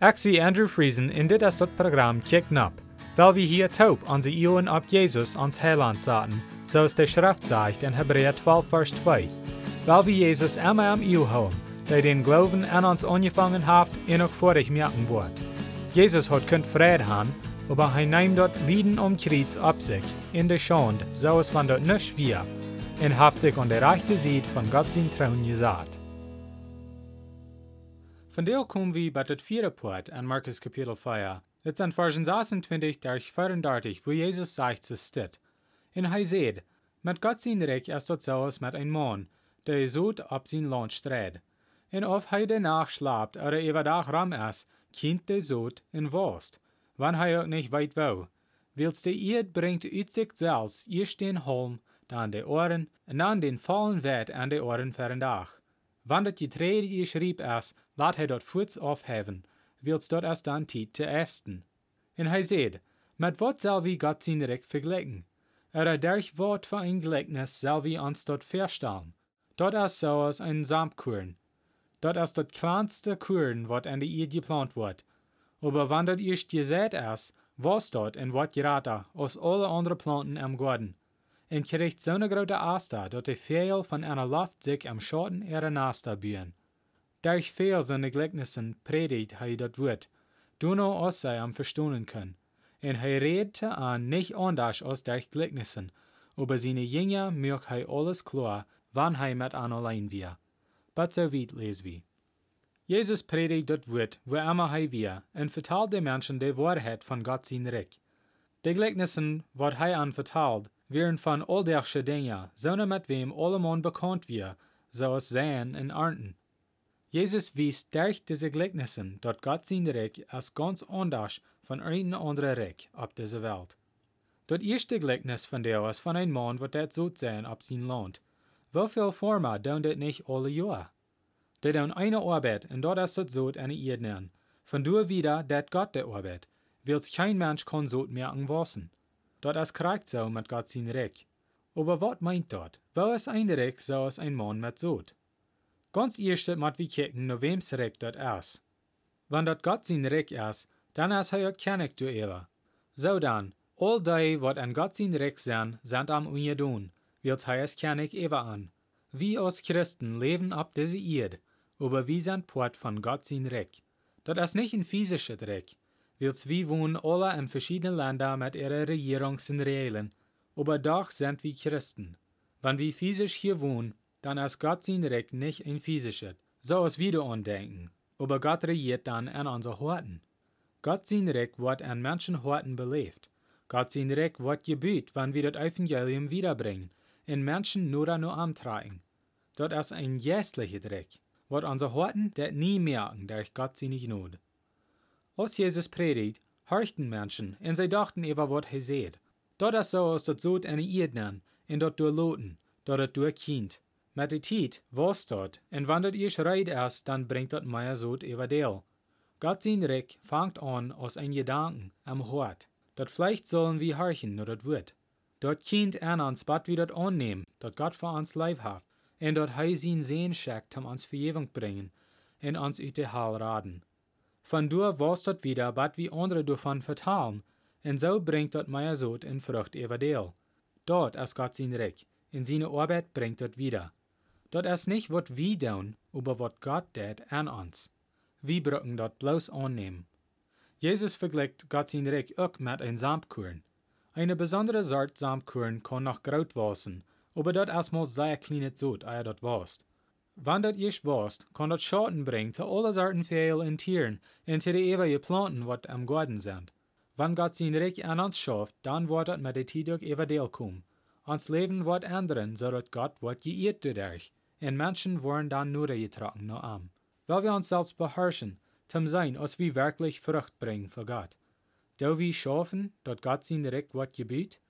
Zie Andrew Friesen in dit is dat programma Kick Nap, weil wir hier taub onze Ioen op Jesus ans Heiland zaten, zoals de Schrift zegt in Hebräer 12 vers 2. Weil wir Jesus immer am Io houden, der den Glauben an uns angefangen hat en ook vorig merken wordt. Jesus hat kunt vrede haben, aber hij neemt dort Lieden um Kreuz ab sich, in der Schande, so es van dort nicht wir, und haft sich an der rechte Seite von Gott sein Trauen gesagt. Von der kommen wir bei das vierte Part an Markus Kapitel 4. Das sind Versen 26 durch 34, wo Jesus sagt, es. Und er sagt, mit Gott sein Reich als mit einem Mann, der so ab sein Land streht. Und auf hij danach schlapt oder überdag ram ist, kind der Sod in Wurst, wann hij auch nicht weit will. Wils der Erd bringt uit sich selbst erst den Holm, dann die Ohren, und dann den vollen Wert an die Ohren für den Dach. Wann dat Getreide geschrieb ist, laat hij dort voets aufheven, wils dort erst dann tiet te efsten. En hij zeid, met wat zal wie Gott zijn Recht vergleichen? Er derch Wort für ein Gleichnis zal wie ons dort verstellen. Dort ist so als ein Samtkuren. Dort ist das kleinste Kuren, wat an die Erde geplant wird. Aber wann dat erst gesät ist, was dort und wat gerater aus alle anderen Planten am Garten. En kriegt so eine große Asta, dat de veel von einer Luft sich am Schatten ihrer Nasta bühen. Durch veel seine Gleichnissen predigt hij dat du no aus sei am verstohlen können. En hij redete an nicht anders aus durch Gleichnissen, aber seine Jünger mög hij alles klar, wann hij mit an allein wir. But so weit les wie. Jesus predigt dat Wort, wo immer hij wir, en vertalt den Menschen die Wahrheit von Gott sein Reich. De Gleichnissen, wat hij an vertalt, wären von alldagsche Dinge, sondern mit wem allemal bekannt wir, so es sehen und ernten. Jesus wies durch diese Gleichnissen, dass Gott sein Reich als ganz anders von einem anderen Reich auf dieser Welt. Das erste Gleichnis von der ist von einem Mann, wird das so sein auf sein Land. Wie viel Formen tun das nicht alle Jahre? Die tun eine Arbeit und dort ist das so eine Erde Von du wieder, dat Gott der Arbeit, wills kein Mensch kann so merken wassen. Dort ist kriegt so mit Gott sein Reich. Aber was meint dort? Wo ist ein Reich so als ein Mann mit Sod? Ganz erst mat wir kicken, no wem's Reich dort ist. Wenn dort Gott sein Reich ist, dann ist er kennig du ewa. So dann, all die, wat an Gott sein Reich sind, sind am unjedun, wird er es kennig ewa an. Wir als Christen leben ab diese Erde, aber wir sind Port von Gott sein Reich. Das ist nicht ein physisches Reich, wils wir wohnen alle in verschiedenen Ländern mit ihren Regierungs- und Regeln, aber doch sind wir Christen. Wenn wir physisch hier wohnen, dann ist Gott sein Recht nicht ein physisches, so als wir andenken, aber Gott regiert dann an unseren Horten. Gott sein Recht wird an Menschen Horten belebt. Gott sein Recht wird gebüht, wenn wir das Evangelium wiederbringen, in Menschen nur nur antragen. Dort ist ein jästliches Recht, wird unsere Horten das nie merken durch Gott seine Gnade. Als Jesus predigt, horchten Menschen, und sie dachten über was er seht. Dort ist so, als dort so eine Erdnen, und dort durchloten, dort durch Kind. Met de tijd was dort, en wanneer ihr schreit erst, dann bringt dat mehr Sod über Deel. Gott sein Reich fangt an aus ein Gedanken am Hort. Dat vielleicht sollen wir horchen, nur dat wird. Dort kind an uns bat wir dat annehmen, dat Gott für uns Leib haft, en dort hei sein Sehen schickt, um uns Verjewung bringen, en uns ut de Hall raden. Von dur was dort wieder, bat wie andere davon vertalen, en so bringt dort mehr Sod in Frucht über Deel. Dort ist Gott sein Reich, in seine Arbeit bringt dort wieder. Dort ist nicht, wat wie tun, aber wat Gott tät an uns. Wir brücken dort bloß annehmen. Jesus vergleicht Gott sein Reich auch mit ein Samtkuren. Eine besondere Sort Samtkuren kann noch graut wassen, aber dort erstmal sehr kleine Zut, ehe dort wast. Wann dort ich wast, kann dort Schatten bringen zu alle Sorten Vögel und Tieren und zu die ewige Planten, wat am Garten sind. Wann Gott sein Reich an uns schafft, dann wird dort mit der Tid auch everdeel kommen. Ons Leben wird ändern, so dass Gott wird geirrt dadurch en Menschen worden dann nur getragen no am. Weil wir uns selbst beherrschen, zum sein, als wir wirklich Frucht bringen für Gott. Do wir schaffen, dort Gott sein Recht wird gebiet?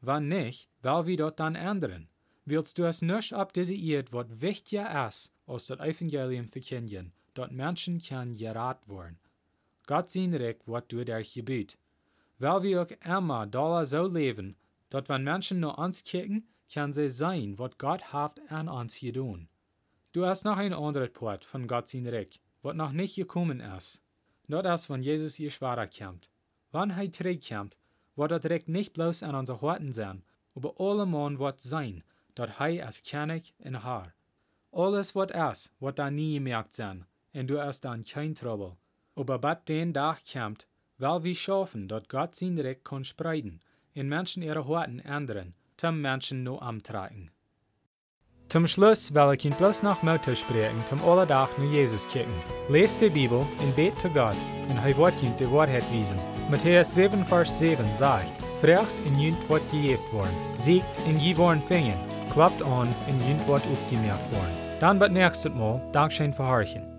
Wann nicht, weil wir dort dann ändern. Willst du es nicht ab diese Erde, was wichtiger ist, als das Evangelium verkündigen, dort Menschen kann gerat worden. Gott sein Recht wird durch euch gebiet. Weil wir auch immer da so leben, dort wenn Menschen nur uns kicken, kann sie sein, was Gott hat an uns getan. Du hast noch ein anderes Port von Gott sein Reich, was noch nicht gekommen ist. Dat is wann Jesus ihr Schwader kommt. Wann hij terugkommt, wordt dat direkt nicht bloß an onze harten zijn, aber allemal wordt sein, dat hij als König in haar. Alles wat is, wordt dan nie gemerkt zijn, en du hast dann kein Trouble. Aber bat den Tag kommt, weil wir schaffen, dat Gott sein Recht kann spreiden, in Menschen ihre Harten ändern, zum Menschen nur amtragen. Zum Schluss will ich Ihnen bloß noch Motto sprechen, zum Allerdach nur Jesus kicken. Lest die Bibel und bet zu Gott, und er wird Ihnen die Wahrheit wiesen. Matthäus 7, Vers 7 sagt, Frecht in jünt wird gejeft worden, siegt in je worden fingen, klappt an in jünt wird aufgemerkt worden. Dann wird nächstes Mal Dankeschön verharchen.